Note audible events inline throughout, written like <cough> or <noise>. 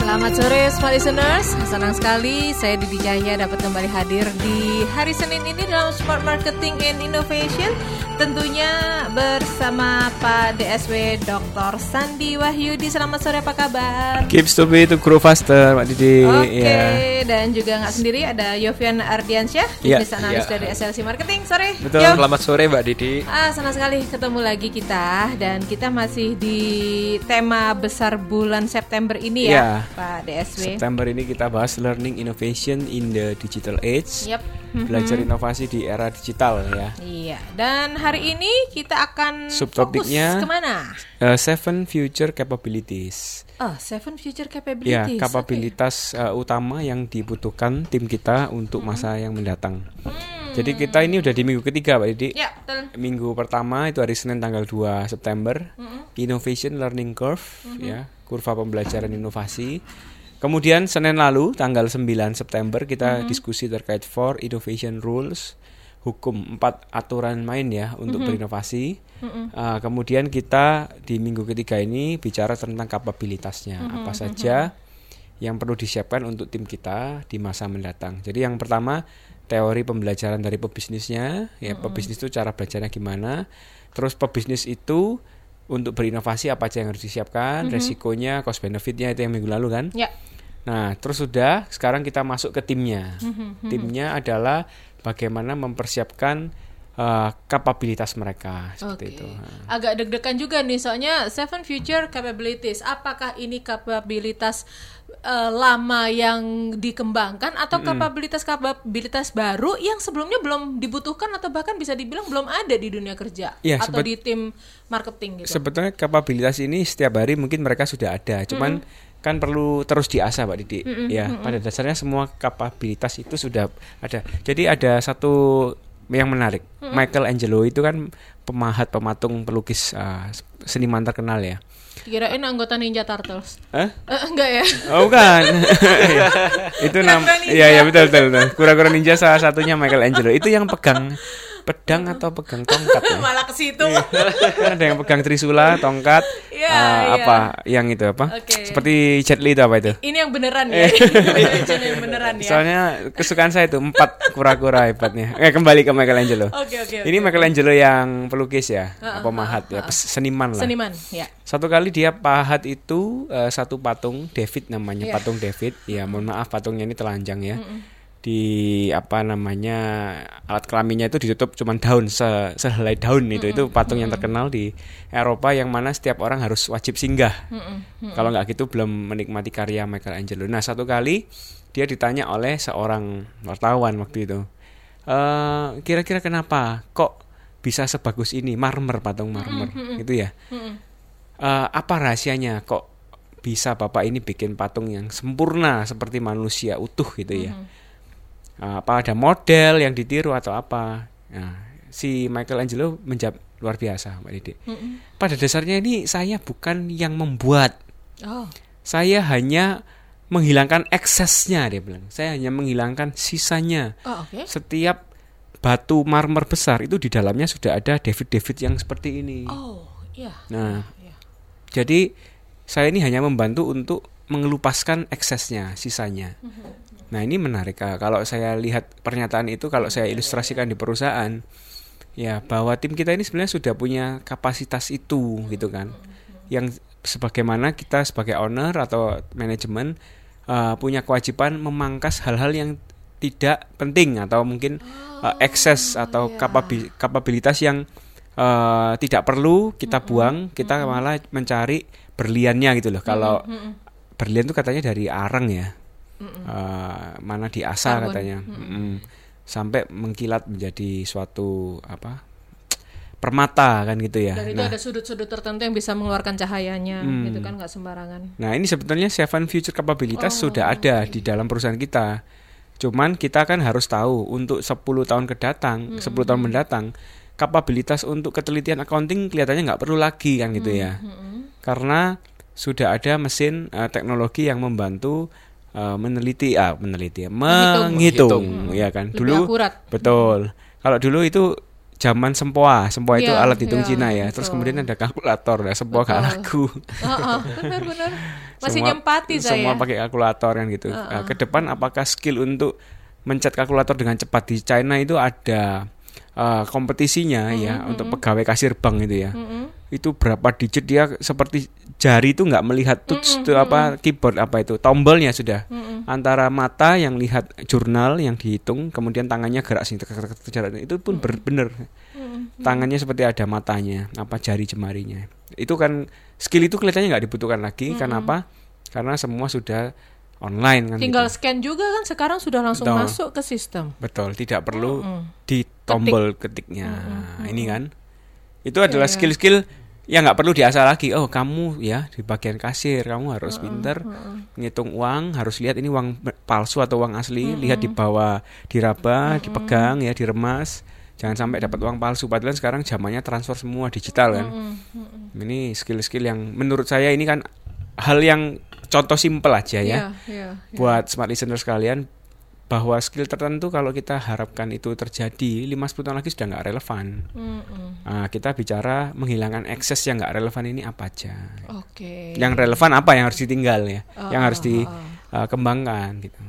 Selamat sore Smart Listeners, senang sekali saya Didi Jaya dapat kembali hadir di hari Senin ini dalam Smart Marketing and Innovation Tentunya bersama Pak DSW Dr. Sandi Wahyudi Selamat sore apa kabar? Keeps to be to grow faster Pak Didi Oke, ya. dan juga nggak sendiri ada Yofian Ardiansyah Ya, Business Analyst ya. dari SLC Marketing Sore Betul. Yo. Selamat sore Mbak Didi. Ah, senang sekali ketemu lagi kita dan kita masih di tema besar bulan September ini ya, Ya. Pak DSW. September ini kita bahas learning innovation in the digital age Yap. Belajar inovasi di era digital ya Iya, dan hari ini kita akan Subtopiknya- ke mana? Uh, Seven future capabilities Oh, seven future Ya, capabilities. kapabilitas uh, utama yang dibutuhkan tim kita untuk masa yang mendatang Hmm. Jadi kita ini udah di minggu ketiga Pak Didi. Ya, betul. Minggu pertama itu hari Senin tanggal 2 September Innovation Learning Curve ya kurva pembelajaran inovasi Kemudian Senin lalu tanggal 9 September kita diskusi terkait four innovation rules hukum empat aturan main ya untuk berinovasi. Uh, kemudian kita di minggu ketiga ini bicara tentang kapabilitasnya apa saja yang perlu disiapkan untuk tim kita di masa mendatang. Jadi yang pertama teori pembelajaran dari pebisnisnya, ya pebisnis itu cara belajarnya gimana. Terus pebisnis itu untuk berinovasi apa aja yang harus disiapkan, resikonya, cost benefitnya itu yang minggu lalu kan. Ya. Nah, terus sudah sekarang kita masuk ke timnya. Timnya adalah bagaimana mempersiapkan uh, kapabilitas mereka seperti Oke. itu. Agak deg-degan juga nih soalnya seven future capabilities. Apakah ini kapabilitas eh, lama yang dikembangkan atau kapabilitas kapabilitas baru yang sebelumnya belum dibutuhkan atau bahkan bisa dibilang belum ada di dunia kerja Ya, atau sebet- di tim marketing gitu. Sebetulnya kapabilitas ini setiap hari mungkin mereka sudah ada, cuman kan perlu terus diasah, Pak Didi. ya, pada dasarnya semua kapabilitas itu sudah ada. Jadi ada satu yang menarik. Michael Angelo itu kan pemahat pematung pelukis uh, seniman terkenal ya. Kirain anggota Ninja Turtles. Hah? Eh, enggak ya? Oh bukan. <laughs> itu nam. Iya ya betul betul. betul. Kura-kura ninja salah satunya Michael Angelo. Itu yang pegang pedang atau pegang tongkat ya? <laughs> Malah ke situ. Kan ada yang pegang trisula, tongkat, Iya, ah, iya. apa yang itu apa? Oke. Seperti Jet Li itu apa itu? Ini yang beneran ya. <laughs> Ini yang beneran ya. Soalnya kesukaan saya itu empat kura-kura hebatnya. Eh kembali ke Michelangelo. Oke oke. Ini oke. Michelangelo yang pelukis ya, Ah, pemahat ya, pes- seniman lah. Seniman, ya. Satu kali dia pahat itu eh, satu patung David namanya Iya. patung David. Ya mohon maaf patungnya ini telanjang ya. Di apa namanya alat kelaminnya itu ditutup cuman daun se sehelai daun itu itu patung yang terkenal di Eropa yang mana setiap orang harus wajib singgah. Kalau nggak gitu belum menikmati karya Michelangelo. Nah satu kali dia ditanya oleh seorang wartawan waktu itu. eh kira-kira kenapa kok bisa sebagus ini marmer patung marmer gitu ya? Eh, apa rahasianya kok bisa bapak ini bikin patung yang sempurna seperti manusia utuh gitu ya? Eh, apa ada model yang ditiru atau apa? Nah, si Michelangelo menjawab luar biasa, Mbak Didi. Pada dasarnya ini saya bukan yang membuat, Oh. saya hanya menghilangkan eksesnya dia bilang. Saya hanya menghilangkan sisanya. Oh, oke. Setiap batu marmer besar itu di dalamnya sudah ada David-David yang seperti ini. Oh, iya. Nah, Iya. jadi saya ini hanya membantu untuk mengelupaskan eksesnya, sisanya. Nah, ini menarik kalau saya lihat pernyataan itu kalau saya ilustrasikan di perusahaan ya bahwa tim kita ini sebenarnya sudah punya kapasitas itu gitu kan. Yang sebagaimana kita sebagai owner atau manajemen uh, punya kewajiban memangkas hal-hal yang tidak penting atau mungkin uh, ekses atau kapabi- kapabilitas yang uh, tidak perlu kita buang, kita malah mencari berliannya gitu loh. Kalau berlian itu katanya dari arang ya, Uh, mana diasah Karbon. katanya, Mm-mm. sampai mengkilat menjadi suatu apa permata kan gitu ya. Dan itu Nah, ada sudut-sudut tertentu yang bisa mengeluarkan cahayanya, gitu kan nggak sembarangan. Nah ini sebetulnya seven future capabilities Oh, sudah ada di dalam perusahaan kita. Cuman kita kan harus tahu untuk 10 tahun ke datang, 10 tahun mendatang, kapabilitas untuk ketelitian accounting kelihatannya nggak perlu lagi kan gitu ya. Karena sudah ada mesin uh, teknologi yang membantu uh, meneliti ah meneliti Menghitung. menghitung, ya kan. Lebih Dulu akurat. betul. Kalau dulu itu zaman sempoa, sempoa itu Iya, alat hitung iya, Cina ya. Terus betul. kemudian ada kalkulator, ya sempoa gak laku. <laughs> benar-benar masih Semua- nyempati saya. Semua pakai kalkulator kan gitu. Nah, ke depan apakah skill untuk mencet kalkulator dengan cepat di China itu ada uh, kompetisinya ya untuk pegawai kasir bank itu ya. Itu berapa digit dia seperti jari itu nggak melihat touch itu apa keyboard apa itu tombolnya sudah. Antara mata yang lihat jurnal yang dihitung kemudian tangannya gerak sini tek- tek- tek- jarak itu pun ber- bener. Tangannya seperti ada matanya apa jari jemarinya. Itu kan skill itu kelihatannya nggak dibutuhkan lagi. Kenapa? Karena semua sudah online kan Tinggal gitu. scan juga kan sekarang sudah langsung Betul. masuk ke sistem. betul tidak perlu di tombol ketiknya. Ini kan itu adalah Iya. skill-skill yang nggak perlu diasah lagi. Oh kamu ya di bagian kasir kamu harus pinter ngitung uang harus lihat ini uang palsu atau uang asli lihat di bawah diraba dipegang ya diremas. Jangan sampai dapat uang palsu. Padahal sekarang zamannya transfer semua digital kan. Ini skill-skill yang menurut saya ini kan hal yang contoh simpel aja ya Iya, iya, iya. buat smart listener sekalian bahwa skill tertentu kalau kita harapkan itu terjadi 5-10 tahun lagi sudah nggak relevan. Mm-mm. Nah, kita bicara menghilangkan ekses yang nggak relevan ini apa aja. Oke. Yang relevan apa yang harus ditinggal ya, Oh, yang harus oh, oh. dikembangkan gitu.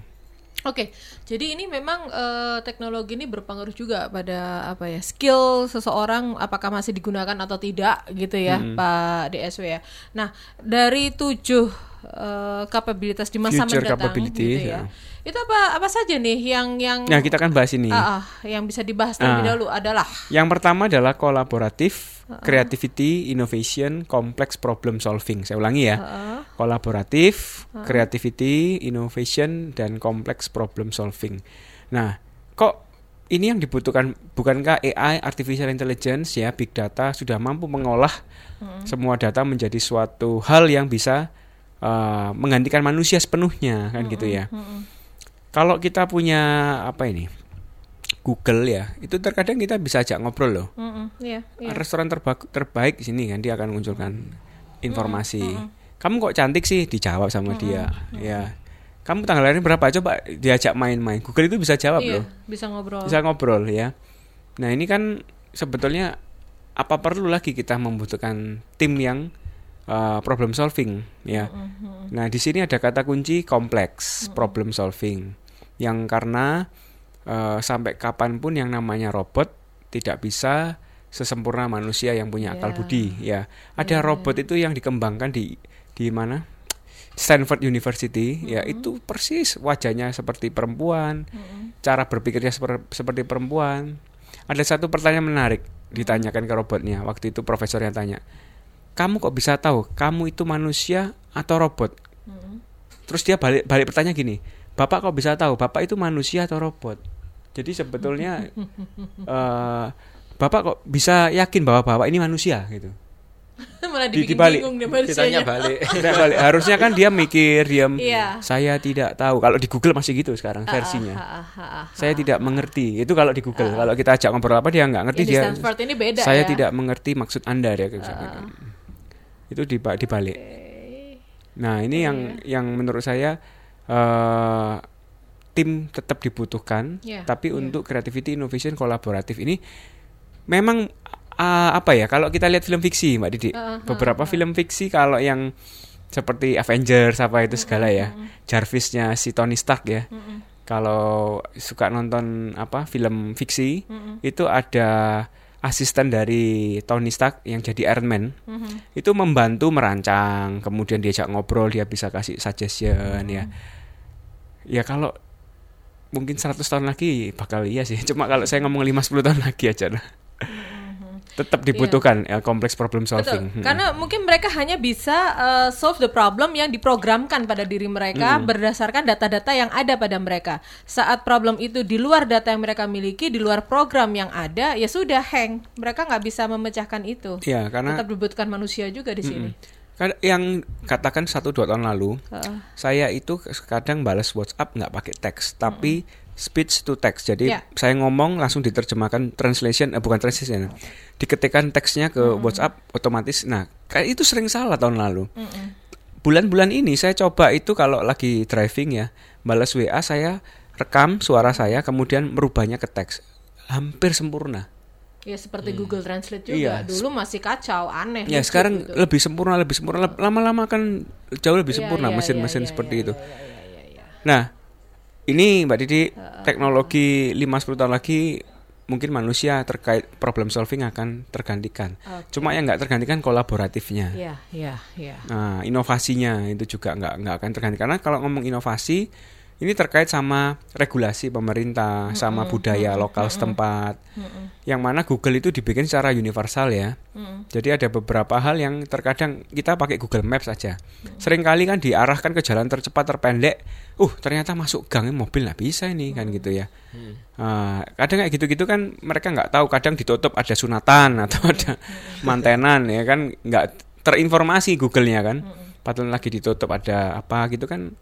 Oke, jadi ini memang eh, teknologi ini berpengaruh juga pada apa ya skill seseorang apakah masih digunakan atau tidak gitu ya Pak DSW ya. Nah dari tujuh eh, kapabilitas di masa Future mendatang gitu ya, ya. itu apa apa saja nih yang yang Nah, kita kan bahas ini. ah, ah, yang bisa dibahas terlebih Ah. dahulu adalah Yang pertama adalah kolaboratif, creativity, innovation, complex problem solving. Saya ulangi ya. ah, Kolaboratif, creativity, innovation, dan complex problem solving. Nah, kok ini yang dibutuhkan bukankah AI, artificial intelligence ya, big data sudah mampu mengolah semua data menjadi suatu hal yang bisa uh, menggantikan manusia sepenuhnya kan gitu ya. Kalau kita punya apa ini? Google ya, itu terkadang kita bisa ajak ngobrol loh mm-mm, iya, iya. restoran terba- terbaik di sini kan dia akan munculkan informasi. Kamu kok cantik sih dijawab sama dia. Ya. Kamu tanggal lahir berapa coba diajak main-main. Google itu bisa jawab Iya, loh. bisa ngobrol. Bisa ngobrol ya. Nah, ini kan sebetulnya apa perlu lagi kita membutuhkan tim yang uh, problem solving ya. Nah, di sini ada kata kunci kompleks problem solving yang karena uh, sampai kapan pun yang namanya robot tidak bisa sesempurna manusia yang punya akal Ya. budi ya. Ada robot itu yang dikembangkan di di mana? Stanford University ya itu persis wajahnya seperti perempuan, cara berpikirnya seper- seperti perempuan. Ada satu pertanyaan menarik ditanyakan ke robotnya waktu itu profesor yang tanya, kamu kok bisa tahu kamu itu manusia atau robot? Terus dia balik balik pertanyaan gini, bapak kok bisa tahu bapak itu manusia atau robot? Jadi sebetulnya <laughs> eh, bapak kok bisa yakin bahwa bapak ini manusia gitu? <laughs> Malah Di- dibikin dibalik. Ditanya balik. <laughs> Nah, balik. Harusnya kan dia mikir, diam. Iya. Saya tidak tahu. Kalau di Google masih gitu sekarang versinya. Ah, ah, ah, ah, Saya tidak mengerti. Itu kalau di Google. Kalau kita ajak ngobrol apa dia nggak ngerti dia. Ini beda saya ya. tidak mengerti maksud Anda dia. Itu diba- dibalik. Nah, ini yang yang menurut saya eh tim tetap dibutuhkan, Iya, tapi iya. untuk creativity, innovation, kolaboratif ini memang ah, apa ya? Kalau kita lihat film fiksi, Mbak Didi, Ah, ah, beberapa film fiksi kalau yang seperti Avengers apa itu segala ya, Jarvisnya si Tony Stark ya. Kalau suka nonton apa film fiksi, itu ada asisten dari Tony Stark yang jadi Iron Man itu membantu merancang kemudian diajak ngobrol dia bisa kasih suggestion ya. Ya kalau mungkin 100 tahun lagi bakal iya sih. <laughs> Cuma kalau saya ngomong 5-10 tahun lagi aja lah tetap dibutuhkan ya, kompleks problem Betul. solving Hmm. Karena mungkin mereka hanya bisa uh, solve the problem yang diprogramkan pada diri mereka Hmm. berdasarkan data-data yang ada pada mereka. Saat problem itu di luar data yang mereka miliki, di luar program yang ada, ya sudah hang. Mereka nggak bisa memecahkan itu. ya karena Tetap dibutuhkan manusia juga di sini. kan yang katakan satu dua tahun lalu Heeh. saya itu kadang balas WhatsApp nggak pakai teks tapi speech to text. Jadi Ya. saya ngomong langsung diterjemahkan translation eh, bukan translation. Diketikkan teksnya ke WhatsApp otomatis. Nah, kayak itu sering salah tahun lalu. Bulan-bulan ini saya coba itu kalau lagi driving ya, balas WA saya rekam suara saya kemudian merubahnya ke teks. Hampir sempurna. Ya seperti Google Translate juga. Iya. Dulu masih kacau, aneh. Ya lucu sekarang gitu. lebih sempurna, lebih sempurna. Lama-lama kan jauh lebih Iya, sempurna iya, mesin-mesin iya, seperti iya, itu. iya, iya, iya, iya. Nah, ini Mbak Didi, teknologi 5-10 tahun lagi mungkin manusia terkait problem solving akan tergantikan. Oke. Cuma yang nggak tergantikan kolaboratifnya. Iya, iya, iya. Nah, inovasinya itu juga nggak nggak akan terganti karena kalau ngomong inovasi ini terkait sama regulasi pemerintah, sama budaya lokal setempat. Yang mana Google itu dibikin secara universal ya. Jadi ada beberapa hal yang terkadang kita pakai Google Maps saja. Seringkali kan diarahkan ke jalan tercepat terpendek. Uh, ternyata masuk gang mobil nggak bisa ini kan gitu ya. Ah, kadang kayak gitu-gitu kan mereka nggak tahu. Kadang ditutup ada sunatan atau ada mantenan ya kan nggak terinformasi Google-nya kan. Padahal lagi ditutup ada apa gitu kan.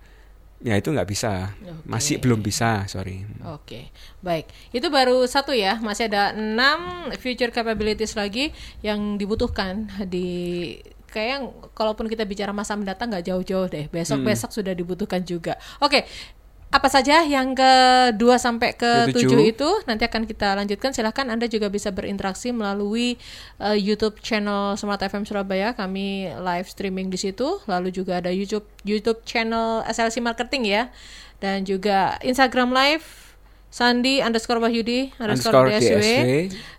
Ya itu nggak bisa. Masih belum bisa, sorry. Oke, baik. Itu baru satu ya. Masih ada enam future capabilities lagi yang dibutuhkan di kayak kalaupun kita bicara masa mendatang nggak jauh-jauh deh. Besok-besok sudah dibutuhkan juga. Oke. Apa saja yang kedua sampai ke tujuh itu nanti akan kita lanjutkan. Silahkan Anda juga bisa berinteraksi melalui eh, YouTube channel Smart FM Surabaya. Kami live streaming di situ. Lalu juga ada YouTube YouTube channel SLC Marketing ya, dan juga Instagram live Sandi underscore Wahyudi underscore, Underscore DSW, DSW,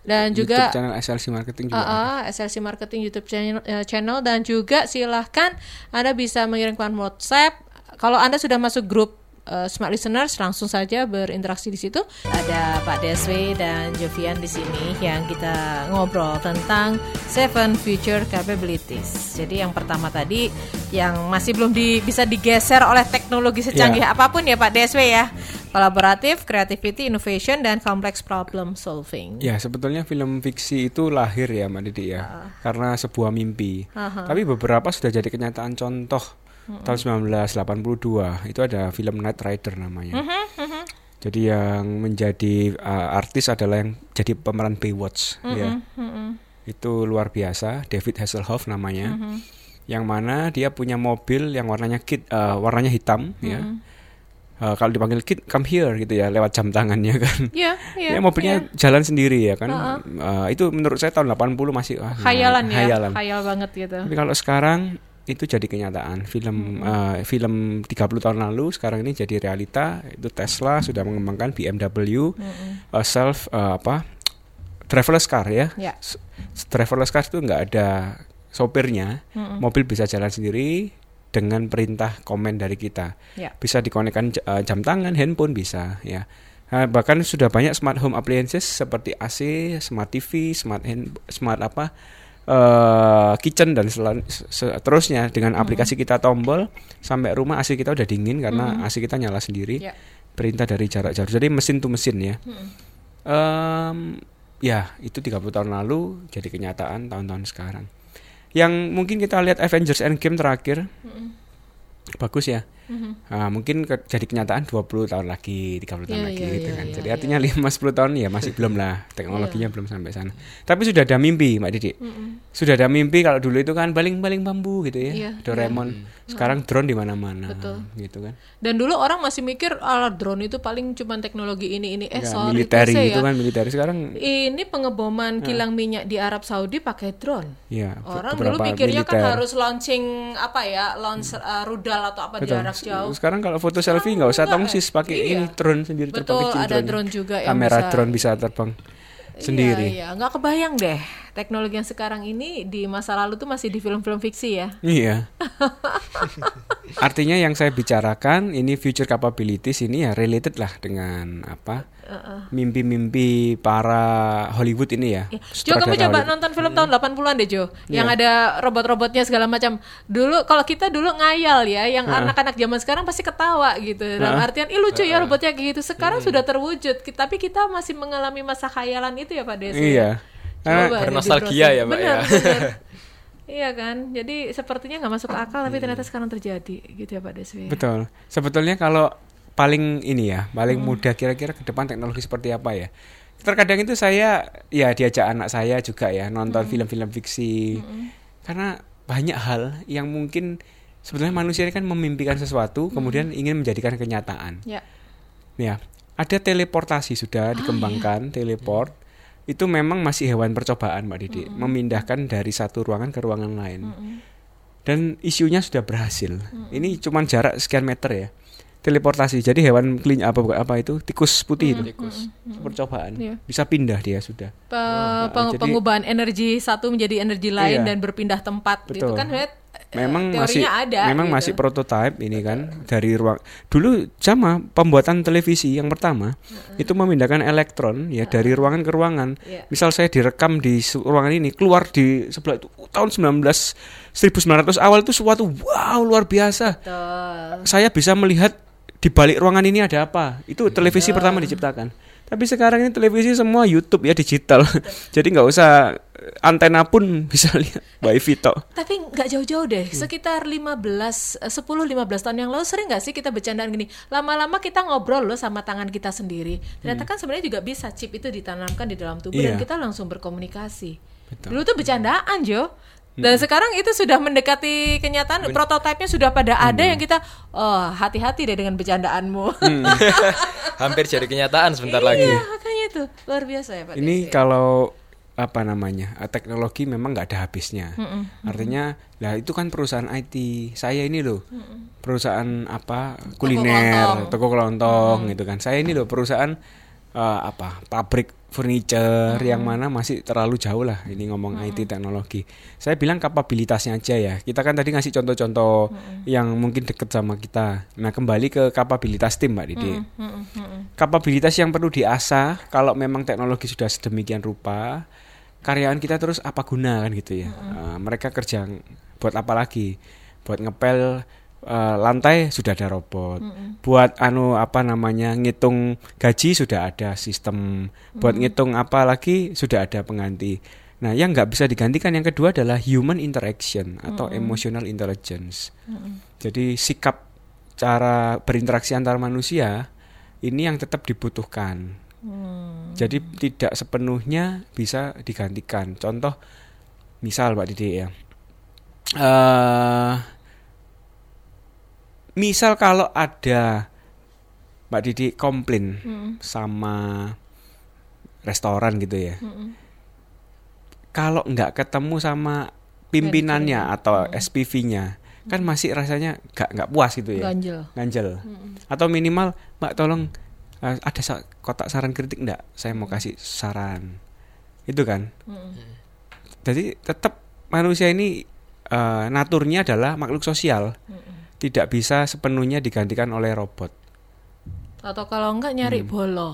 dan YouTube juga channel SLC Marketing juga. Ah, ah, SLC Marketing YouTube channel, eh, channel dan juga silahkan Anda bisa mengirimkan WhatsApp. Kalau Anda sudah masuk grup eh, Smart Listeners langsung saja berinteraksi di situ. Ada Pak Deswe dan Jovian di sini yang kita ngobrol tentang Seven Future Capabilities. Jadi yang pertama tadi yang masih belum di- bisa digeser oleh teknologi secanggih Ya. apa pun ya Pak Deswe ya. Kolaboratif, creativity, innovation dan complex problem solving. Ya sebetulnya film fiksi itu lahir ya Mbak Didi ya karena sebuah mimpi. Tapi beberapa sudah jadi kenyataan contoh. Tahun 1982 itu ada film Knight Rider namanya. Jadi yang menjadi uh, artis adalah yang jadi pemeran Baywatch ya. Itu luar biasa David Hasselhoff namanya. Yang mana dia punya mobil yang warnanya kit uh, warnanya hitam ya. Uh, kalau dipanggil kid come here gitu ya lewat jam tangannya <laughs> kan. Iya, iya. ya mobilnya iya. jalan sendiri ya kan Uh, itu menurut saya tahun 80 masih ah, khayalan ya, khayalan. khayal banget gitu. tapi kalau sekarang itu jadi kenyataan. Film uh, film 30 tahun lalu sekarang ini jadi realita. Itu Tesla sudah mengembangkan BMW uh, self uh, apa driverless car ya. S- driverless car itu nggak ada sopirnya. Mobil bisa jalan sendiri dengan perintah komen dari kita. Ya. bisa dikonekkan eh, jam tangan, handphone bisa ya. Nah, bahkan sudah banyak smart home appliances seperti AC, smart TV, smart hand, smart apa eh kitchen dan seterusnya dengan aplikasi kita tombol sampai rumah AC kita udah dingin karena AC kita nyala sendiri. Ya. Perintah dari jarak jauh. Jadi mesin to mesin ya. Em, ya, itu 30 tahun lalu jadi kenyataan tahun-tahun sekarang. Yang mungkin kita lihat Avengers Endgame terakhir. Bagus ya. Nah, mungkin ke- jadi kenyataan 20 tahun lagi, 30 tahun Iya, lagi iya, gitu iya, kan. iya, jadi iya. artinya 5 10 tahun ya masih belum lah <laughs> teknologinya belum sampai sana. Tapi sudah ada mimpi, Mbak Didi. Sudah ada mimpi kalau dulu itu kan baling-baling bambu gitu ya. Iya, Doraemon. Sekarang drone di mana-mana Betul. gitu kan. Dan dulu orang masih mikir ala drone itu paling cuma teknologi ini ini. Eh Ya, sorry military TC itu ya. kan military sekarang Ini pengeboman kilang minyak di Arab Saudi pakai drone. ya Orang dulu pikirnya kan militer. harus launching apa ya, launch uh, rudal atau apa Betul. jarak jauh. Sekarang kalau foto selfie nggak usah tongsis pakai iya. ini drone sendiri terbang Betul, kecil ada drone-nya. drone juga yang Kamera bisa- drone bisa terbang sendiri. Iya, iya. nggak kebayang deh teknologi yang sekarang ini di masa lalu tuh masih di film-film fiksi ya. Iya. <laughs> Artinya yang saya bicarakan ini future capabilities ini ya related lah dengan apa mimpi-mimpi para Hollywood ini ya. Ya. Jo, kamu coba Hollywood. nonton film tahun 80-an deh, Jo. Yang Iya. ada robot-robotnya segala macam. Dulu kalau kita dulu ngayal ya, yang anak-anak zaman sekarang pasti ketawa gitu. Dalam artian, ih lucu ya robotnya kayak gitu. Sekarang sudah terwujud, tapi kita masih mengalami masa khayalan itu ya, Pak Desi. Iya. Karena Coba Bernostalgia ya, Mbak, Benar, ya. <laughs> Iya kan, jadi sepertinya nggak masuk akal tapi ternyata sekarang terjadi gitu ya Pak Deswi. betul. Sebetulnya kalau paling ini ya, paling mudah kira-kira ke depan teknologi seperti apa ya? Terkadang itu saya ya diajak anak saya juga ya nonton film-film fiksi. Karena banyak hal yang mungkin sebenarnya manusia ini kan memimpikan sesuatu kemudian ingin menjadikan kenyataan. Ya. Ya, ada teleportasi sudah dikembangkan, teleport. Itu memang masih hewan percobaan, Mbak Didi, memindahkan dari satu ruangan ke ruangan lain. Dan isunya sudah berhasil. Ini cuman jarak sekian meter ya. Teleportasi. Jadi hewan klin apa apa itu tikus putih itu. Tikus. Percobaan. Iya. Bisa pindah dia sudah. Pe- peng- jadi- pengubahan energi satu menjadi energi lain Iya. dan berpindah tempat itu Betul. kan sebenarnya, eh, Memang teorinya masih ada memang gitu. masih prototipe ini kan dari ruang dulu sama pembuatan televisi yang pertama itu memindahkan elektron ya dari ruangan ke ruangan. Iya. Misal saya direkam di ruangan ini keluar di sebelah itu tahun 19 1900 awal itu suatu wow luar biasa. Betul. Saya bisa melihat di balik ruangan ini ada apa. Itu televisi pertama diciptakan. Tapi sekarang ini televisi semua YouTube ya digital. <laughs> Jadi nggak usah antena pun bisa <laughs> lihat wifi tok. Tapi nggak jauh-jauh deh, Hmm. sekitar 15, eh, 10-15 tahun yang lalu sering nggak sih kita bercandaan gini, lama-lama kita ngobrol loh sama tangan kita sendiri. Ternyata kan sebenarnya juga bisa chip itu ditanamkan di dalam tubuh dan Hmm. Iya. kita langsung berkomunikasi. Betul. Dulu tuh bercandaan Jo. Dan sekarang itu sudah mendekati kenyataan, prototipenya sudah pada ada yang kita, oh hati-hati deh dengan bercandaanmu. Hmm. <laughs> Hampir jadi kenyataan sebentar lagi. Iya, makanya itu luar biasa ya Pak. Ini Desi. kalau apa namanya eh, teknologi memang nggak ada habisnya. Artinya, lah itu kan perusahaan IT. Saya ini loh perusahaan apa kuliner, kelontong. toko kelontong gitu kan. Saya ini loh perusahaan eh, apa pabrik furniture yang mana masih terlalu jauh lah ini ngomong IT teknologi. Saya bilang kapabilitasnya aja ya. Kita kan tadi ngasih contoh-contoh yang mungkin deket sama kita. Nah kembali ke kapabilitas tim Mbak Didi Mm-mm, mm-mm. kapabilitas yang perlu diasah kalau memang teknologi sudah sedemikian rupa karyawan kita terus apa guna kan gitu ya. Eh, mereka kerja buat apa lagi? Buat ngepel eh, lantai sudah ada robot. Buat anu apa namanya ngitung gaji sudah ada sistem. Buat ngitung apa lagi sudah ada pengganti. Nah yang nggak bisa digantikan yang kedua adalah human interaction atau emotional intelligence. Jadi sikap cara berinteraksi antar manusia ini yang tetap dibutuhkan. Hmm. Jadi tidak sepenuhnya bisa digantikan. Contoh, misal Mbak Didi ya, eh misal kalau ada Mbak Didi komplain sama restoran gitu ya, kalau nggak ketemu sama pimpinannya atau SPV-nya, kan masih rasanya nggak nggak puas gitu ya. Ganjel. ganjel. Atau minimal mbak tolong eh, ada sa- kotak saran kritik enggak saya mau kasih saran. Itu kan? Jadi tetap manusia ini eh, naturnya adalah makhluk sosial. Tidak bisa sepenuhnya digantikan oleh robot. Atau kalau enggak nyari Hmm. bolo.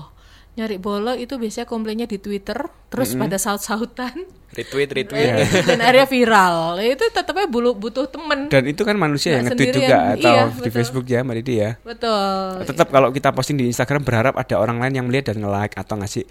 Nyari bolo itu biasanya komplainnya di Twitter, terus pada saut-sautan Retweet, retweet. Iya. <laughs> dan akhirnya viral. Itu tetapnya bulu butuh temen. dan itu kan manusia yang nge-tweet juga atau Iya, di betul. Facebook ya mbak Didi ya Betul. tetap kalau kita posting di Instagram berharap ada orang lain yang melihat dan nge-like atau ngasih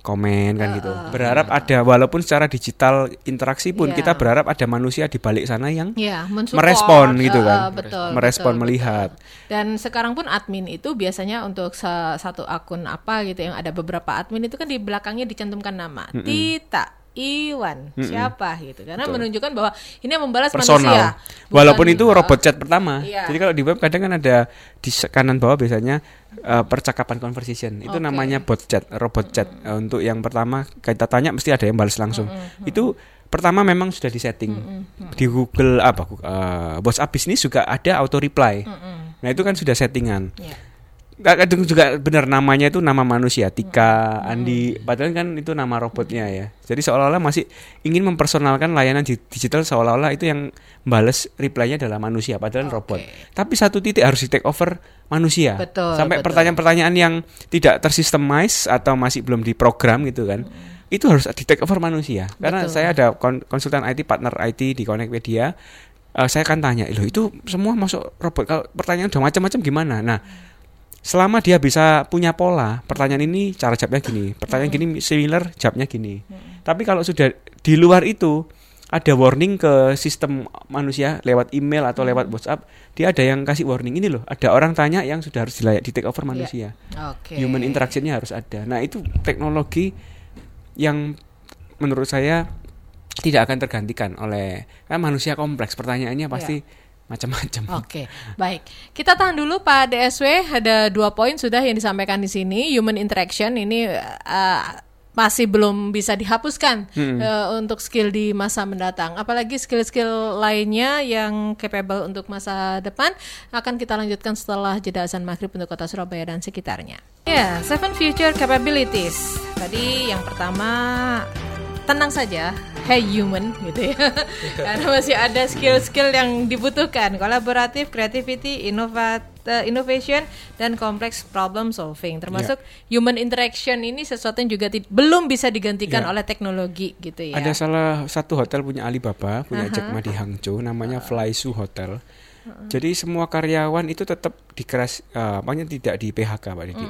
komen kan gitu. Berharap ada walaupun secara digital interaksi pun Iya. kita berharap ada manusia di balik sana yang Ya, mensupport. merespon gitu kan. eh, betul. Merespon, betul, melihat. betul. Dan sekarang pun admin itu biasanya untuk sa- satu akun apa gitu yang ada beberapa admin itu kan di belakangnya dicantumkan nama Tita. Iwan siapa gitu karena menunjukkan bahwa ini yang membalas manusia personal. bukan- Walaupun itu robot chat pertama. Iya. Jadi kalau di web kadang kan ada di kanan bawah biasanya eh, percakapan conversation. Itu Oke. namanya bot chat, robot chat. Eh, untuk yang pertama kita tanya mesti ada yang balas langsung. Itu pertama memang sudah disetting di Google apa uh, WhatsApp bisnis juga ada auto reply. Nah itu kan sudah settingan. Iya. Kadang juga benar namanya itu nama manusia Tika, Andi, padahal kan itu nama robotnya ya. Jadi seolah-olah masih ingin mempersonalkan layanan di- digital seolah-olah itu yang bales reply-nya adalah manusia padahal robot. Tapi satu titik harus di take over manusia. Betul, Sampai pertanyaan-pertanyaan yang tidak tersistemize atau masih belum diprogram gitu kan. Itu harus di take over manusia. Karena Betul. saya ada kon- konsultan IT, partner IT di Connectpedia. Eh, saya akan tanya, loh itu semua masuk robot. Kalau pertanyaan udah macam-macam gimana? Nah, selama dia bisa punya pola pertanyaan ini cara jawabnya gini pertanyaan gini similar jawabnya gini tapi kalau sudah di luar itu ada warning ke sistem manusia lewat email atau lewat WhatsApp, dia ada yang kasih warning ini loh, ada orang tanya yang sudah harus dilayak di take over Iya. manusia. Oke. Human interactionnya harus ada. Nah itu teknologi yang menurut saya tidak akan tergantikan oleh kan manusia kompleks. Pertanyaannya pasti macam-macam. <laughs> Oke, baik. Kita tahan dulu Pak DSW. Ada dua poin sudah yang disampaikan di sini. Human interaction ini uh, masih belum bisa dihapuskan uh, untuk skill di masa mendatang. Apalagi skill-skill lainnya yang capable untuk masa depan akan kita lanjutkan setelah jeda azan maghrib untuk kota Surabaya dan sekitarnya. Ya, seven future capabilities. Tadi yang pertama tenang saja, hey human gitu ya. <laughs> Karena masih ada skill-skill yang dibutuhkan, kolaboratif, creativity, innovat, eh, innovation dan kompleks problem solving. Termasuk human interaction ini sesuatu yang juga belum bisa digantikan Ya. oleh teknologi gitu ya. Ada salah satu hotel punya Alibaba, punya Jack Ma di Hangzhou, namanya Fly Su Hotel. Jadi semua karyawan itu tetap dikeras, eh, makanya tidak di PHK Pak Didi,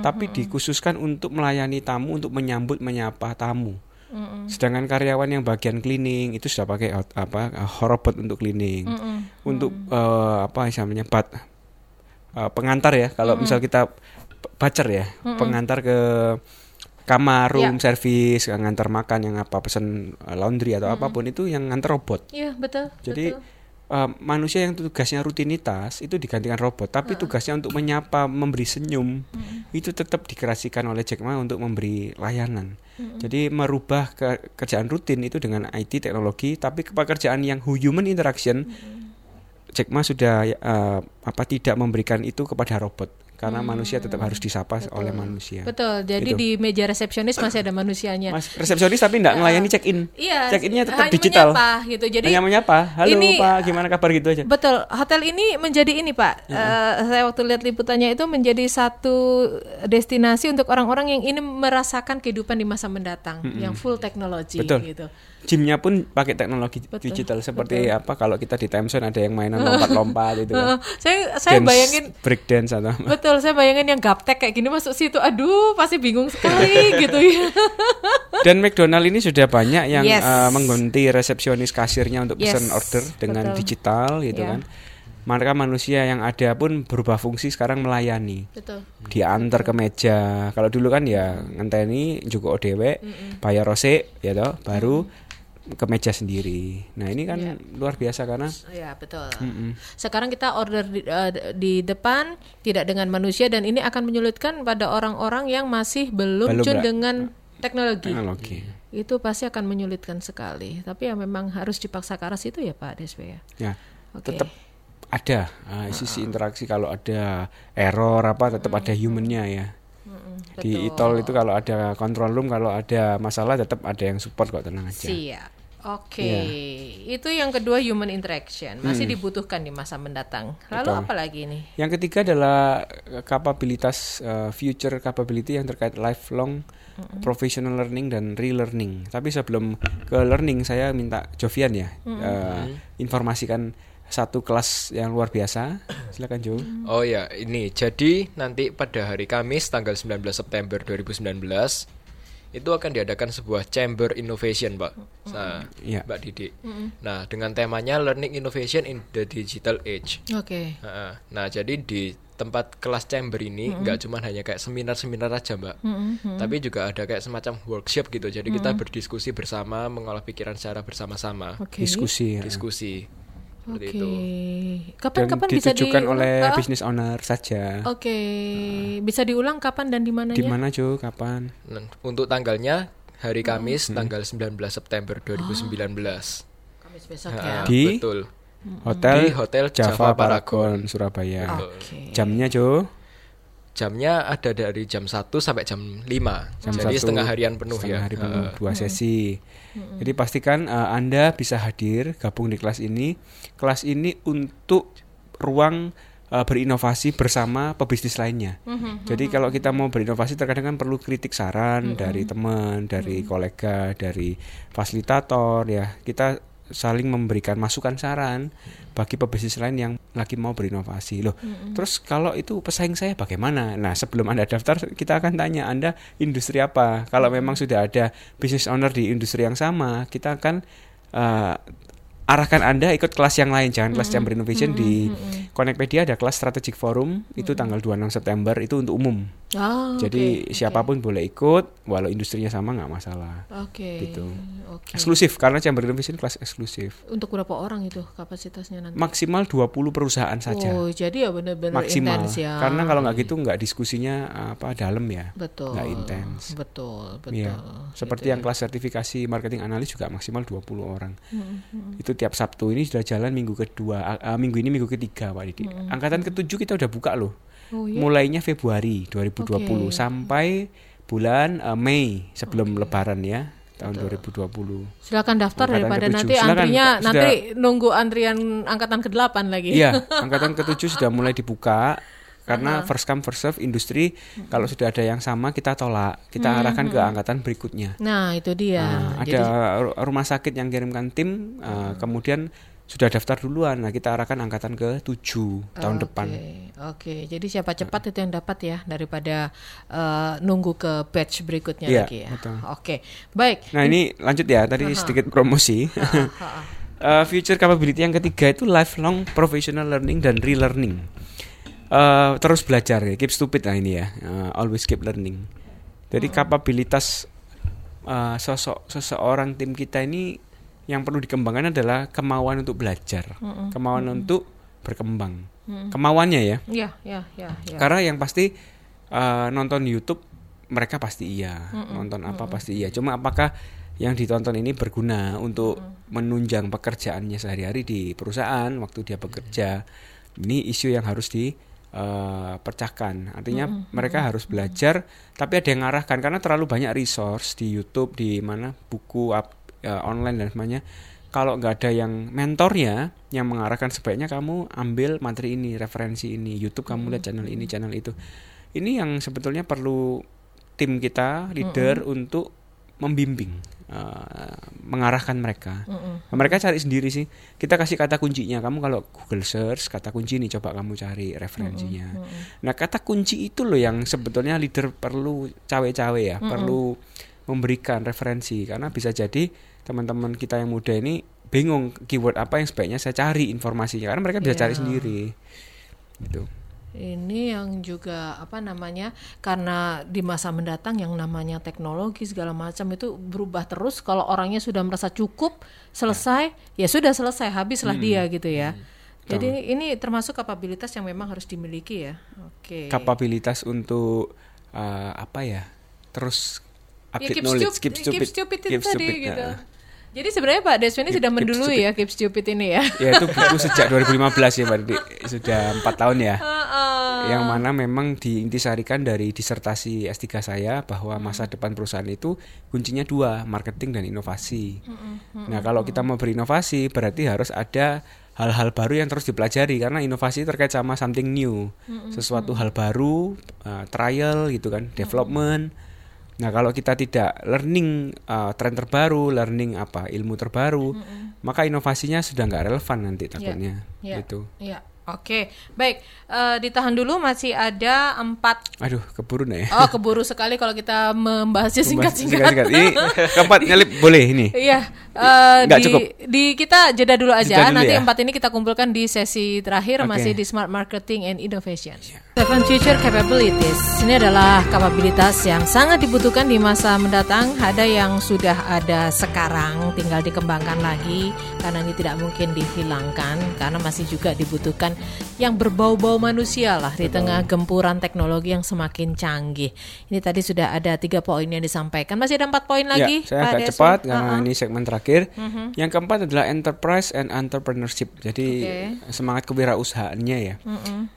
tapi dikhususkan untuk melayani tamu, untuk menyambut, menyapa tamu. Sedangkan karyawan yang bagian cleaning itu sudah pakai apa robot untuk cleaning, untuk eh, apa namanya bat eh, pengantar ya. Kalau misal kita p- bacer ya, pengantar ke kamar, room service, ngantar makan yang apa pesan eh, laundry atau apa pun itu yang ngantar robot. Iya, betul. Jadi betul. Eh, manusia yang tugasnya rutinitas itu digantikan robot, tapi tugasnya untuk menyapa, memberi senyum itu tetap dikerasikan oleh Jack Ma untuk memberi layanan. Jadi merubah ke- kerjaan rutin itu dengan IT teknologi, tapi ke pekerjaan yang human interaction Jack Ma sudah eh, apa tidak memberikan itu kepada robot karena manusia tetap harus disapa oleh manusia. Betul. Jadi Gitu. di meja resepsionis masih ada manusianya. Mas resepsionis tapi tidak melayani check in. Iya, Check innya tetap hanya digital. menyapa gitu. Jadi Hanya menyapa. Halo ini- Pak, gimana kabar gitu aja. Betul, hotel ini menjadi ini Pak. Eh, saya waktu lihat liputannya itu menjadi satu destinasi untuk orang-orang yang ingin merasakan kehidupan di masa mendatang, yang full teknologi Betul. gitu. Gymnya pun pakai teknologi Betul, digital seperti apa kalau kita di Time Zone ada yang mainan <laughs> lompat-lompat itu kan. <laughs> saya saya Dance, bayangin break dance atau betul, saya bayangin yang gaptek kayak gini masuk situ, aduh pasti bingung sekali <laughs> gitu ya. Dan McDonald ini sudah banyak yang Yes. eh, mengganti resepsionis kasirnya untuk Yes, pesan order dengan betul. digital gitu Ya. kan. Maka manusia yang ada pun berubah fungsi sekarang melayani. Betul. Diantar ke meja. Kalau dulu kan ya ngenteni juga ODW, bayar rose ya toh, baru ke meja sendiri. Nah, ini kan Ya. luar biasa karena Ya betul. Sekarang kita order di, eh, di depan tidak dengan manusia dan ini akan menyulitkan pada orang-orang yang masih belum, Belum cun dengan teknologi. teknologi. Itu pasti akan menyulitkan sekali. Tapi ya memang harus dipaksa ke arah situ ya Pak Deswe ya. Ya, Oke. tetap ada ah, sisi interaksi kalau ada error apa tetap ada humannya ya. Di e-tol itu kalau ada control room kalau ada masalah tetap ada yang support kok tenang aja. Siap. Oke, Iya. itu yang kedua human interaction masih dibutuhkan di masa mendatang. Lalu Hmm. Betul. apa lagi nih? Yang ketiga adalah eh, kapabilitas eh, future capability yang terkait lifelong professional learning dan relearning. Tapi sebelum ke learning saya minta Jovian ya eh, informasikan satu kelas yang luar biasa. Silakan Jo. Oh ya, ini jadi nanti pada hari Kamis tanggal 19 September 2019 itu akan diadakan sebuah chamber innovation, Pak. Nah, Iya. Mbak Didi. Nah, dengan temanya Learning Innovation in the Digital Age. Oke. Nah, nah, jadi di tempat kelas chamber ini nggak cuma hanya kayak seminar-seminar aja, Mbak. Tapi juga ada kayak semacam workshop gitu. Jadi kita berdiskusi bersama, mengolah pikiran secara bersama-sama. Oke. Diskusi. ya. Diskusi. Seperti Oke. itu. Kapan Dan kapan bisa ditujukan diulang? oleh Ah, business owner saja. Oke, bisa diulang kapan dan di mananya? Di mana Jo? Kapan? Nah, untuk tanggalnya hari Kamis tanggal 19 September 2019. Kamis besok ya. Nah, Di betul. Hotel, Di Hotel Java, Java Paragon Surabaya. Oke. Jamnya Jo? Jamnya ada dari jam 1 sampai jam 5. Jam Jadi satu, setengah harian penuh setengah ya. hari penuh, Heeh. dua sesi. Jadi pastikan eh, Anda bisa hadir gabung di kelas ini. Kelas ini untuk ruang eh, berinovasi bersama pebisnis lainnya. Jadi kalau kita mau berinovasi terkadang kan perlu kritik saran dari teman, dari kolega, dari fasilitator ya. Kita saling memberikan masukan saran bagi pebisnis lain yang lagi mau berinovasi loh. Terus kalau itu pesaing saya bagaimana? Nah sebelum anda daftar kita akan tanya anda industri apa. Kalau memang sudah ada business owner di industri yang sama, kita akan eh, arahkan Anda ikut kelas yang lain, jangan kelas Chamber Innovation di Connectpedia ada kelas Strategic Forum itu tanggal 26 September itu untuk umum. Oh, Jadi oke. siapa pun boleh ikut, walau industrinya sama nggak masalah. Oke. Gitu. Oke. Eksklusif karena Chamber Innovation kelas eksklusif. Untuk berapa orang itu kapasitasnya nanti? Maksimal 20 perusahaan saja. Oh, jadi ya benar-benar Maksimal. intens ya. Karena kalau nggak gitu nggak diskusinya apa dalam ya. betul. nggak intens. Betul, betul. Iya. Seperti Gitu yang ya. kelas sertifikasi marketing analis juga maksimal 20 orang. Hmm, hmm. Itu tiap Sabtu ini sudah jalan minggu kedua, ah, minggu ini minggu ketiga Pak Didi. Angkatan ketujuh kita udah buka loh. Oh, iya? Mulainya Februari 2020 Oke. sampai bulan eh, Mei sebelum Lebaran ya tahun 2020. Silakan daftar Angkatan daripada nanti Silakan, antrinya Pak. nanti Sudah- nunggu antrian angkatan ke-8 lagi. Iya, <laughs> angkatan ketujuh sudah mulai dibuka karena first come first serve industri kalau sudah ada yang sama kita tolak, kita arahkan ke angkatan berikutnya. Nah, itu dia. Nah, ada Jadi ru- rumah sakit yang kirimkan tim, uh, kemudian sudah daftar duluan. Nah, kita arahkan angkatan ke 7 tahun depan. Oke, jadi siapa cepat itu yang dapat ya daripada eh, nunggu ke batch berikutnya Iya, lagi ya. betul. Oke, baik. Nah, ini lanjut ya. Tadi sedikit promosi. Uh, <laughs> future capability yang ketiga itu lifelong professional learning dan relearning. Uh, terus belajar ya, keep stupid lah ini ya. Uh, always keep learning. Jadi kapabilitas uh, sosok seseorang tim kita ini yang perlu dikembangkan adalah kemauan untuk belajar, kemauan untuk berkembang, kemauannya ya. Iya, iya, iya, iya. Karena yang pasti uh, nonton YouTube mereka pasti iya, nonton apa pasti iya. Cuma apakah yang ditonton ini berguna untuk menunjang pekerjaannya sehari-hari di perusahaan waktu dia bekerja? Ini isu yang harus di uh, pecahkan. Artinya mereka harus belajar, tapi ada yang ngarahkan karena terlalu banyak resource di YouTube, di mana buku up, uh, online dan semuanya. Kalau nggak ada yang mentornya yang mengarahkan sebaiknya kamu ambil materi ini, referensi ini, YouTube kamu lihat channel ini, channel itu. Ini yang sebetulnya perlu tim kita leader untuk membimbing, uh, mengarahkan mereka. Nah, mereka cari sendiri sih. Kita kasih kata kuncinya. Kamu kalau Google search kata kunci ini coba kamu cari referensinya. Nah kata kunci itu loh yang sebetulnya leader perlu cawe-cawe ya, perlu memberikan referensi karena bisa jadi teman-teman kita yang muda ini bingung keyword apa yang sebaiknya saya cari informasinya karena mereka bisa cari Iya. sendiri. Gitu. Ini yang juga apa namanya? Karena di masa mendatang yang namanya teknologi segala macam itu berubah terus. Kalau orangnya sudah merasa cukup, selesai, ya, sudah selesai, habislah Hmm. dia gitu ya. Jadi ini termasuk kapabilitas yang memang harus dimiliki ya. Oke. Kapabilitas untuk uh, apa ya? Terus Ya, update keep knowledge, stupid, keep stupid keep tadi stupid, gitu. nah. Jadi sebenarnya Pak Deswen ini Keep- sudah mendului stupid. ya Keep Stupid ini ya. ya itu buku sejak 2015 ya Pak Didi. Sudah empat tahun ya. Heeh. yang mana memang diintisarikan dari disertasi S3 saya bahwa masa depan perusahaan itu kuncinya dua, marketing dan inovasi. Nah, kalau kita mau berinovasi berarti harus ada hal-hal baru yang terus dipelajari karena inovasi terkait sama something new, sesuatu hal baru, uh, trial gitu kan, development. Nah, kalau kita tidak learning uh, tren terbaru, learning apa ilmu terbaru, maka inovasinya sudah nggak relevan nanti takutnya, Ya. gitu. Ya, oke, baik. Eh, ditahan dulu masih ada empat. Aduh, keburu nih. Oh, keburu sekali kalau kita membahasnya singkat-singkat. Ini <laughs> keempat nyelip boleh ini. Iya, eh, Nggak di, cukup. di kita jeda dulu aja. Jeda dulu Nanti ya. empat ini kita kumpulkan di sesi terakhir Oke. Iya. masih di Smart Marketing and Innovation. Seven Future Capabilities. Ini adalah kapabilitas yang sangat dibutuhkan di masa mendatang. Ada yang sudah ada sekarang, tinggal dikembangkan lagi karena ini tidak mungkin dihilangkan karena masih juga dibutuhkan yang berbau-bau manusia lah di tengah gempuran teknologi yang semakin canggih. Ini tadi sudah ada tiga poin yang disampaikan. Masih ada empat poin lagi. ya, saya Pak agak cepat karena Uh-uh. ini segmen terakhir. Yang keempat adalah enterprise and entrepreneurship. Jadi Oke. semangat kewirausahaannya ya,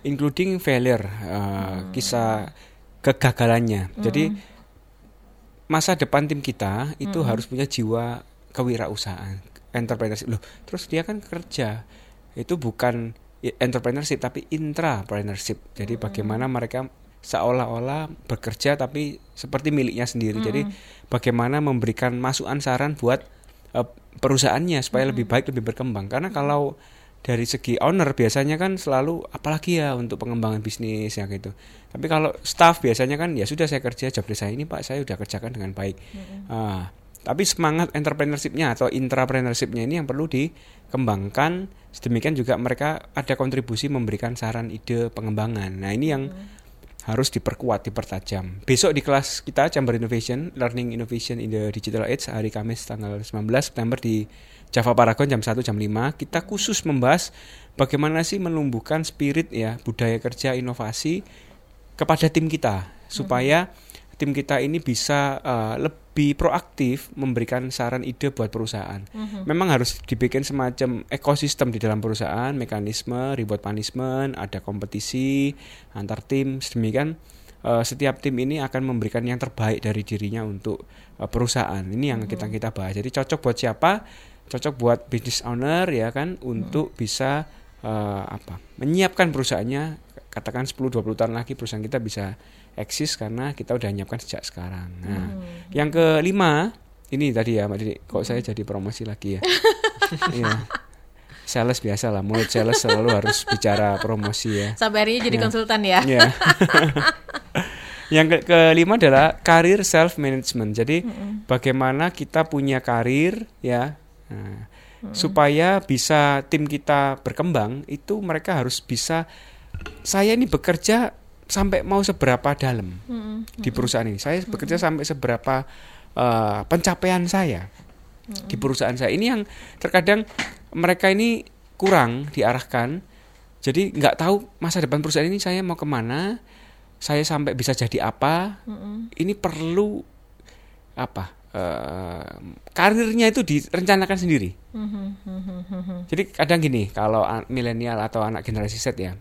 including failure, uh, kisah kegagalannya. Jadi masa depan tim kita itu harus punya jiwa kewirausahaan, entrepreneurship. Loh, terus dia kan kerja itu bukan entrepreneurship tapi intrapreneurship. Jadi bagaimana mereka seolah-olah bekerja tapi seperti miliknya sendiri. Jadi bagaimana memberikan masukan saran buat eh, perusahaannya supaya lebih baik, lebih berkembang. Karena kalau dari segi owner biasanya kan selalu apalagi ya untuk pengembangan bisnis ya gitu. Tapi kalau staff biasanya kan ya sudah saya kerja job saya ini Pak saya sudah kerjakan dengan baik. Ah, Tapi semangat entrepreneurshipnya atau intrapreneurshipnya ini yang perlu dikembangkan. Sedemikian juga mereka ada kontribusi memberikan saran ide pengembangan. Nah ini yang harus diperkuat, dipertajam. Besok di kelas kita Chamber Innovation, Learning Innovation in the Digital Age hari Kamis tanggal 19 September di Java Paragon jam 1 jam 5 kita khusus membahas bagaimana sih menumbuhkan spirit ya budaya kerja inovasi kepada tim kita supaya tim kita ini bisa uh, lebih proaktif memberikan saran ide buat perusahaan. Memang harus dibikin semacam ekosistem di dalam perusahaan, mekanisme, reward punishment, ada kompetisi antar tim, sedemikian uh, setiap tim ini akan memberikan yang terbaik dari dirinya untuk uh, perusahaan. Ini yang kita kita bahas. Jadi cocok buat siapa? Cocok buat business owner ya kan untuk bisa uh, apa? menyiapkan perusahaannya katakan 10 20 tahun lagi perusahaan kita bisa eksis karena kita udah nyiapkan sejak sekarang. Nah, Hmm. yang kelima ini tadi ya Mbak Didi, kok saya jadi promosi lagi ya. <laughs> Iya. Sales biasa lah, mulut sales selalu harus bicara promosi ya. Sampai akhirnya jadi Ya. konsultan ya. Iya. <laughs> yang ke kelima adalah karir self management. Jadi bagaimana kita punya karir ya. Nah, supaya bisa tim kita berkembang itu mereka harus bisa saya ini bekerja sampai mau seberapa dalam di perusahaan ini. Saya bekerja sampai seberapa eh, pencapaian saya di perusahaan saya. Ini yang terkadang mereka ini kurang diarahkan. Jadi nggak tahu masa depan perusahaan ini saya mau ke mana, saya sampai bisa jadi apa. Ini perlu apa? Eh, karirnya itu direncanakan sendiri. Jadi kadang gini, kalau milenial atau anak generasi Z ya,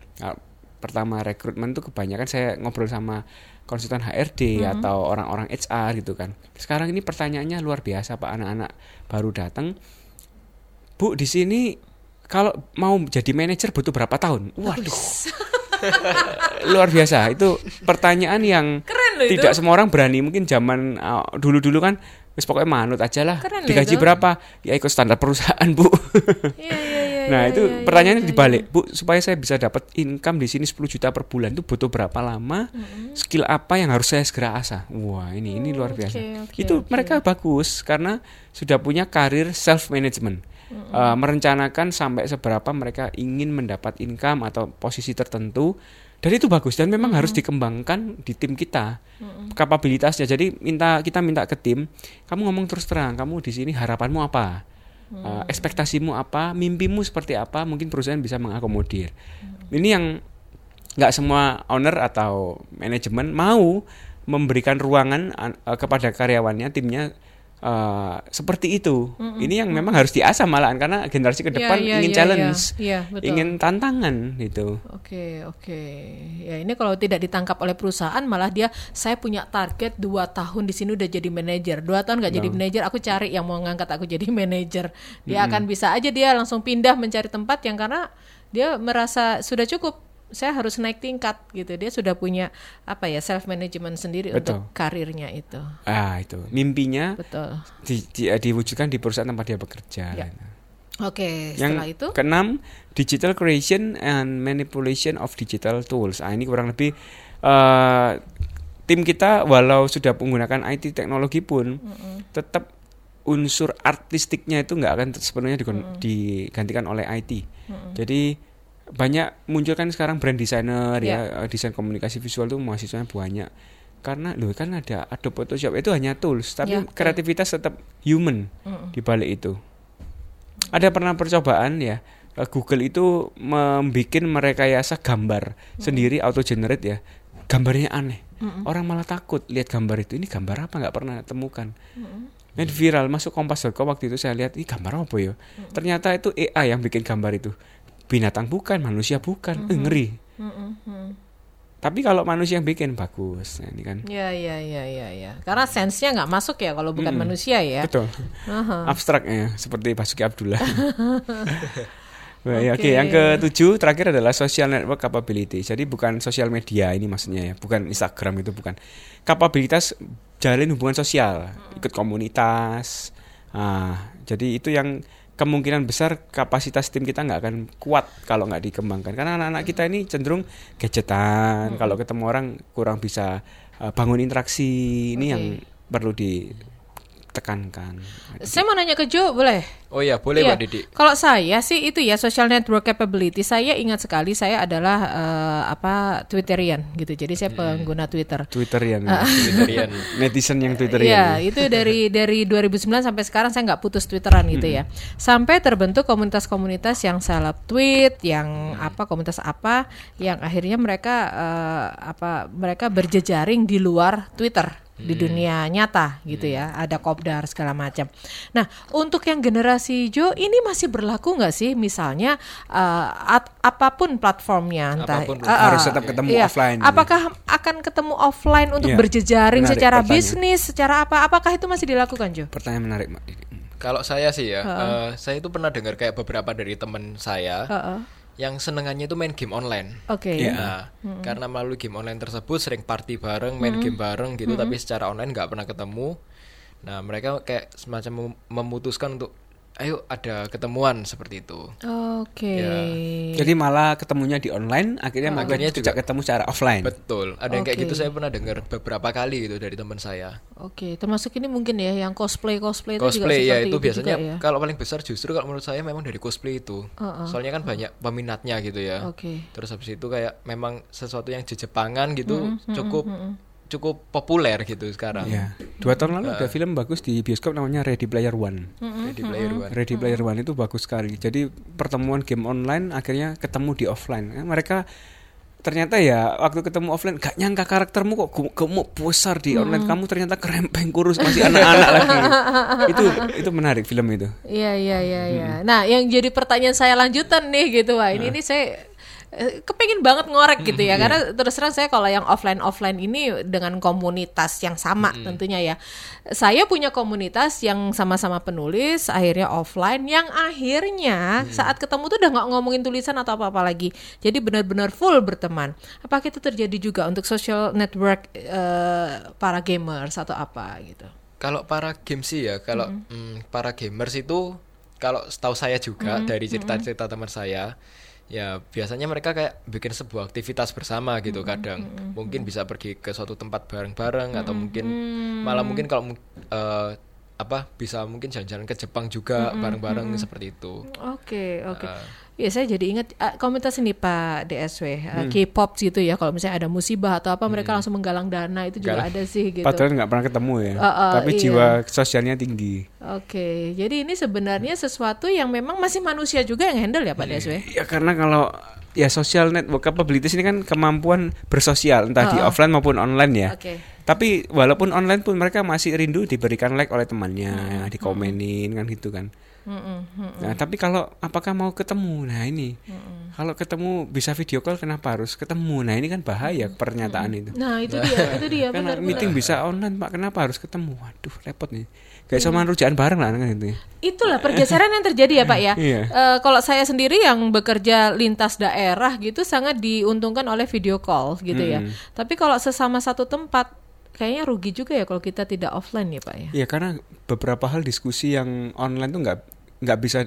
pertama rekrutmen tuh kebanyakan saya ngobrol sama konsultan HRD atau orang-orang HR gitu kan. Sekarang ini pertanyaannya luar biasa Pak anak-anak baru datang. Bu di sini kalau mau jadi manajer butuh berapa tahun? Waduh. <laughs> luar biasa. Itu pertanyaan yang Keren loh itu. tidak semua orang berani. Mungkin zaman dulu-dulu kan wis pokoknya manut aja lah. Keren Digaji itu. berapa? Ya ikut standar perusahaan, Bu. Iya, iya, iya, <laughs> Nah iya, itu iya, pertanyaannya iya, dibalik, Bu, supaya saya bisa dapat income di sini 10 juta per bulan itu butuh berapa lama? Skill apa yang harus saya segera asah? Wah ini ini luar biasa. oke, itu oke. mereka bagus karena sudah punya karir self management, merencanakan sampai seberapa mereka ingin mendapat income atau posisi tertentu. Dan itu bagus dan memang harus dikembangkan di tim kita kapabilitasnya. Jadi minta kita minta ke tim, kamu ngomong terus terang, kamu di sini harapanmu apa? Uh, ekspektasimu apa, mimpimu seperti apa, mungkin perusahaan bisa mengakomodir. Ini yang nggak semua owner atau manajemen mau memberikan ruangan an- uh, kepada karyawannya, timnya uh, seperti itu. Ini yang memang harus diasah malahan karena generasi ke Iya, depan iya, ingin iya, challenge, iya. Iya, betul. ingin tantangan gitu. Oke oke ya ini kalau tidak ditangkap oleh perusahaan malah dia saya punya target dua tahun di sini udah jadi manajer dua tahun nggak jadi manajer aku cari yang mau ngangkat aku jadi manajer dia akan bisa aja dia langsung pindah mencari tempat yang karena dia merasa sudah cukup saya harus naik tingkat gitu dia sudah punya apa ya self management sendiri Betul. untuk karirnya itu Ah itu mimpinya betul di- di- diwujudkan di perusahaan tempat dia bekerja. Ya. oke Yang setelah itu keenam, digital creation and manipulation of digital tools. Ah, ini kurang lebih eh, tim kita walau sudah menggunakan IT teknologi pun tetap unsur artistiknya itu nggak akan sepenuhnya digantikan oleh IT. Jadi banyak muncul kan sekarang brand designer ya, eh, desain komunikasi visual tuh mahasiswanya banyak. Karena loh kan ada Adobe Photoshop itu hanya tools, tapi Ya, betul. kreativitas tetap human di balik itu. Ada pernah percobaan ya eh, Google itu membuat merekayasa gambar sendiri auto generate ya. Gambarnya aneh. Orang malah takut lihat gambar itu. Ini gambar apa nggak pernah temukan. Dan viral masuk kompas.com waktu itu saya lihat ini gambar apa ya? Ternyata itu AI yang bikin gambar itu. Binatang bukan, manusia bukan. Eh, ngeri. Tapi kalau manusia yang bikin bagus. Nah, ini kan. ya ya ya ya ya karena sensenya nggak masuk ya kalau bukan manusia ya Betul. Aha. Abstraknya seperti Basuki Abdullah. Nah, ya, Oke, Oke. yang ketujuh terakhir adalah social network capability. Jadi bukan sosial media ini maksudnya ya, bukan Instagram itu bukan. Kapabilitas jalin hubungan sosial, ikut komunitas. Ah, jadi itu yang kemungkinan besar kapasitas tim kita nggak akan kuat kalau nggak dikembangkan. Karena anak-anak kita ini cenderung gadgetan. Kalau ketemu orang kurang bisa uh, bangun interaksi. Ini Oke. yang perlu di ditekankan. Saya mau nanya ke Jo, boleh? Oh iya, boleh Iya. Mbak Didi. Kalau saya sih itu ya social network capability. Saya ingat sekali saya adalah eh, apa Twitterian gitu. Jadi saya pengguna Twitter. Twitterian, Ah. Twitterian. <laughs> netizen yang Iya, Twitterian. itu dari <laughs> dari 2009 sampai sekarang saya nggak putus twitteran gitu ya. Sampai terbentuk komunitas-komunitas yang salah tweet, yang apa komunitas apa, yang akhirnya mereka eh, apa mereka berjejaring di luar Twitter di dunia nyata gitu ya. Ada kopdar segala macam. Nah, untuk yang generasi Jo ini masih berlaku nggak sih? Misalnya eh, at- apa pun platformnya, entah Apa pun eh, eh, Harus tetap ketemu iya. offline. Apakah akan ketemu offline untuk Iya, berjejaring menarik secara pertanyaan. bisnis, secara apa? Apakah itu masih dilakukan, Jo? Pertanyaan menarik, Mbak. Kalau saya sih ya, eh, saya itu pernah dengar kayak beberapa dari teman saya Heeh. Yang senengannya itu main game online. Oke. Iya. Nah, karena melalui game online tersebut sering party bareng, main game bareng gitu, tapi secara online nggak pernah ketemu. Nah, mereka kayak semacam mem- memutuskan untuk, ayo ada ketemuan seperti itu. Oke. Ya. Jadi malah ketemunya di online, akhirnya mereka Akhirnya tidak ketemu secara offline. Betul, ada yang kayak gitu saya pernah dengar beberapa kali gitu dari teman saya. Oke, termasuk ini mungkin ya yang cosplay cosplay, itu juga Cosplay ya seperti itu biasanya juga ya? kalau paling besar justru kalau menurut saya memang dari cosplay itu. Heeh. Soalnya kan banyak peminatnya gitu ya. Oke. Terus habis itu kayak memang sesuatu yang jejepangan gitu cukup cukup populer gitu sekarang. Ya. Dua tahun lalu ada film bagus di bioskop namanya Ready Player One. Ready Player One. Ready Player One itu bagus sekali. Jadi pertemuan game online akhirnya ketemu di offline. Eh, Mereka ternyata ya waktu ketemu offline gak nyangka karaktermu kok gem- gemuk besar di online kamu ternyata kerempeng kurus masih anak-anak lagi. <laughs> itu itu menarik film itu. Iya iya iya iya. Nah, yang jadi pertanyaan saya lanjutan nih gitu, wah ini ini saya eh, kepingin banget ngorek gitu ya. Karena terus terang saya kalau yang offline offline ini dengan komunitas yang sama tentunya ya. Saya punya komunitas yang sama-sama penulis akhirnya offline yang akhirnya saat ketemu tuh udah nggak ngomongin tulisan atau apa apa lagi. Jadi benar-benar full berteman. Apakah itu terjadi juga untuk social network eh, para gamers atau apa gitu? Kalau para game sih ya, kalau mm, para gamers itu kalau setahu saya juga dari cerita-cerita teman saya, ya biasanya mereka kayak bikin sebuah aktivitas bersama gitu kadang. Mungkin bisa pergi ke suatu tempat bareng-bareng atau mungkin malah mungkin kalau eh, apa bisa mungkin jalan-jalan ke Jepang juga bareng-bareng seperti itu. Oke, oke. Ya saya jadi ingat ah, komunitas ini Pak DSW, ah, K-pop gitu ya. Kalau misalnya ada musibah atau apa, mereka langsung menggalang dana itu juga ada sih gitu. Padahal nggak pernah ketemu ya. Uh, uh, Tapi iya. jiwa sosialnya tinggi. Oke, jadi ini sebenarnya sesuatu yang memang masih manusia juga yang handle ya Pak DSW. Ya karena kalau ya social network capabilities ini kan kemampuan bersosial entah di offline maupun online ya. Oke. Tapi walaupun online pun mereka masih rindu diberikan like oleh temannya, dikomenin kan gitu kan. Nah, tapi kalau apakah mau ketemu? Nah, ini. Kalau ketemu bisa video call kenapa harus ketemu? Nah, ini kan bahaya pernyataan itu. Nah itu dia, <laughs> itu dia Karena benar. meeting bisa online, Pak. Kenapa harus ketemu? Waduh, repot nih. Kayak sama rujaan bareng lah kan itu. Itulah pergeseran yang terjadi ya Pak ya. <laughs> Iya. Eh, kalau saya sendiri yang bekerja lintas daerah gitu sangat diuntungkan oleh video call gitu ya. Tapi kalau sesama satu tempat kayaknya rugi juga ya kalau kita tidak offline ya Pak ya. Iya karena beberapa hal diskusi yang online tuh nggak nggak bisa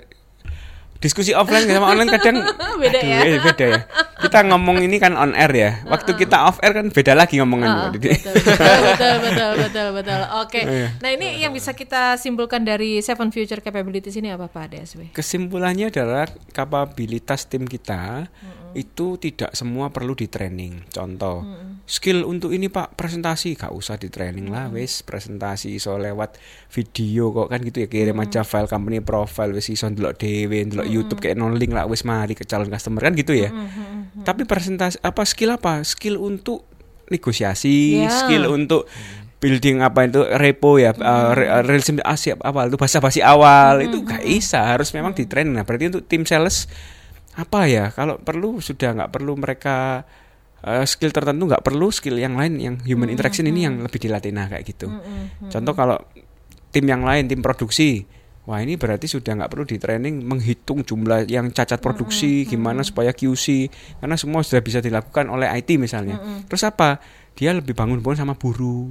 diskusi offline sama online kadang <laughs> Beda ya. eh, beda ya. Kita ngomong ini kan on air ya. Waktu kita off air kan beda lagi ngomongan Mbak Didi. betul, betul, betul, <laughs> betul, betul, betul. Oke. Iya. Nah ini yang bisa kita simpulkan dari Seven Future Capabilities ini apa Pak DSW? Kesimpulannya adalah kapabilitas tim kita itu tidak semua perlu di training. Contoh, skill untuk ini Pak presentasi. Gak usah di training lah, wis presentasi iso lewat video kok kan gitu ya kirim aja file company profile wis iso ndelok dhewe, ndelok YouTube kayak non link lah wis mari ke calon customer kan gitu ya. Tapi presentasi apa skill apa? Skill untuk negosiasi, Ya. skill untuk building apa itu repo ya uh, re- uh, relationship asik awal itu bahasa basi awal itu gak bisa harus memang di train nah berarti untuk tim sales apa ya? Kalau perlu sudah nggak perlu mereka uh, skill tertentu nggak perlu skill yang lain yang human interaction ini yang lebih dilatih nah kayak gitu. Contoh kalau tim yang lain tim produksi wah ini berarti sudah nggak perlu di training menghitung jumlah yang cacat produksi gimana supaya QC karena semua sudah bisa dilakukan oleh IT misalnya. Terus apa? Dia lebih bangun-bangun sama buruh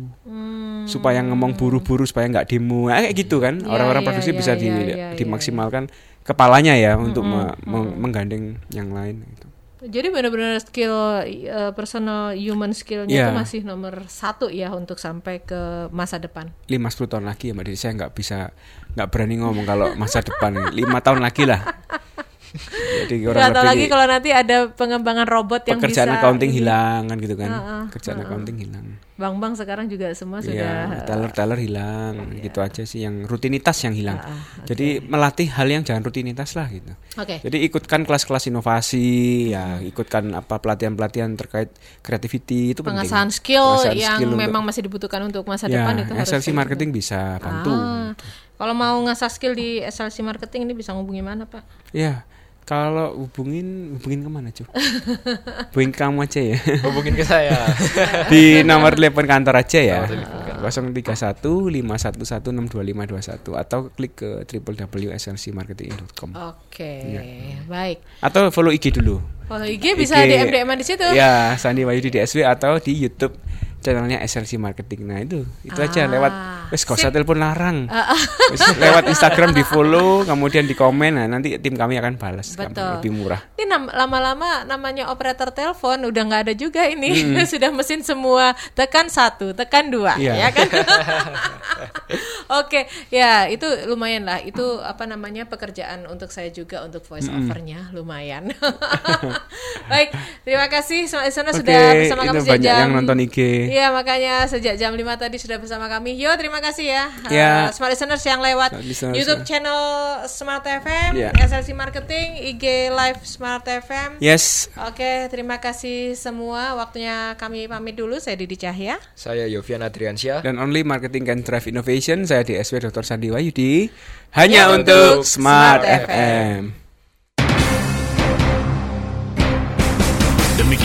supaya ngomong buru-buru supaya nggak demo. Nah, kayak gitu kan. Ya, orang-orang ya, produksi ya, bisa ya, di- ya, ya, dimaksimalkan kepalanya ya untuk me- meng- menggandeng yang lain gitu. Jadi benar-benar skill uh, personal human skillnya Iya. itu masih nomor satu ya untuk sampai ke masa depan. 5-10 tahun lagi ya Mbak Desi. Saya nggak bisa nggak berani ngomong kalau masa depan. Lima tahun lagi lah jadi orang lebih lagi kalau nanti ada pengembangan robot yang pekerjaan bisa accounting ini. hilang kan gitu kan Heeh, kerjaan accounting hilang Bank-bank sekarang juga semua sudah Iya, teller-teller hilang gitu aja sih yang rutinitas yang hilang. Ah, Jadi melatih hal yang jangan rutinitas lah gitu. Oke. Jadi ikutkan kelas-kelas inovasi, ya ikutkan apa pelatihan-pelatihan terkait creativity itu penting. pengasahan skill Pengasahan yang skill untuk- memang masih dibutuhkan untuk masa ya, depan itu SLC kayak marketing bisa bantu. Ah, kalau mau ngasah skill di SLC marketing ini bisa ngubungi mana pak? Ya, kalau hubungin hubungin ke mana cuy? <laughs> hubungin kamu aja ya. hubungin ke saya <laughs> Di nomor telepon kantor aja ya. Nomor 031 511 62521 atau klik ke www.slcmarketing.com. Oke, Iya. baik. Atau follow IG dulu. Kalau IG bisa IG di MDM di situ. Ya, Sandi Wahyudi DSW atau di YouTube channelnya SLC Marketing. Nah, itu itu aja Ah, lewat wes gak usah telepon larang. <laughs> Wes lewat Instagram di <laughs> follow, kemudian di komen. Nah, nanti tim kami akan balas Betul. lebih murah. Ini lama-lama namanya operator telepon udah nggak ada juga ini <laughs> sudah mesin semua tekan satu tekan dua Iya. ya kan Oke ya itu lumayan lah itu apa namanya pekerjaan untuk saya juga untuk voice overnya lumayan baik terima kasih semua listener Oke, sudah bersama kami itu sejak banyak yang nonton IG. Iya makanya sejak jam 5 tadi sudah bersama kami Yo terima kasih ya Ya. Uh, Smart listeners yang lewat Smart listeners, YouTube ya. channel Smart FM Ya. SLC Marketing IG Live Smart FM Yes. Oke, terima kasih semua. Waktunya kami pamit dulu. Saya Didi Cahya. saya Yovian Adriansyah Dan only marketing can drive innovation. Saya DSW Dr. Sandi Wahyudi. Hanya Ya, untuk untuk Smart, Smart FM.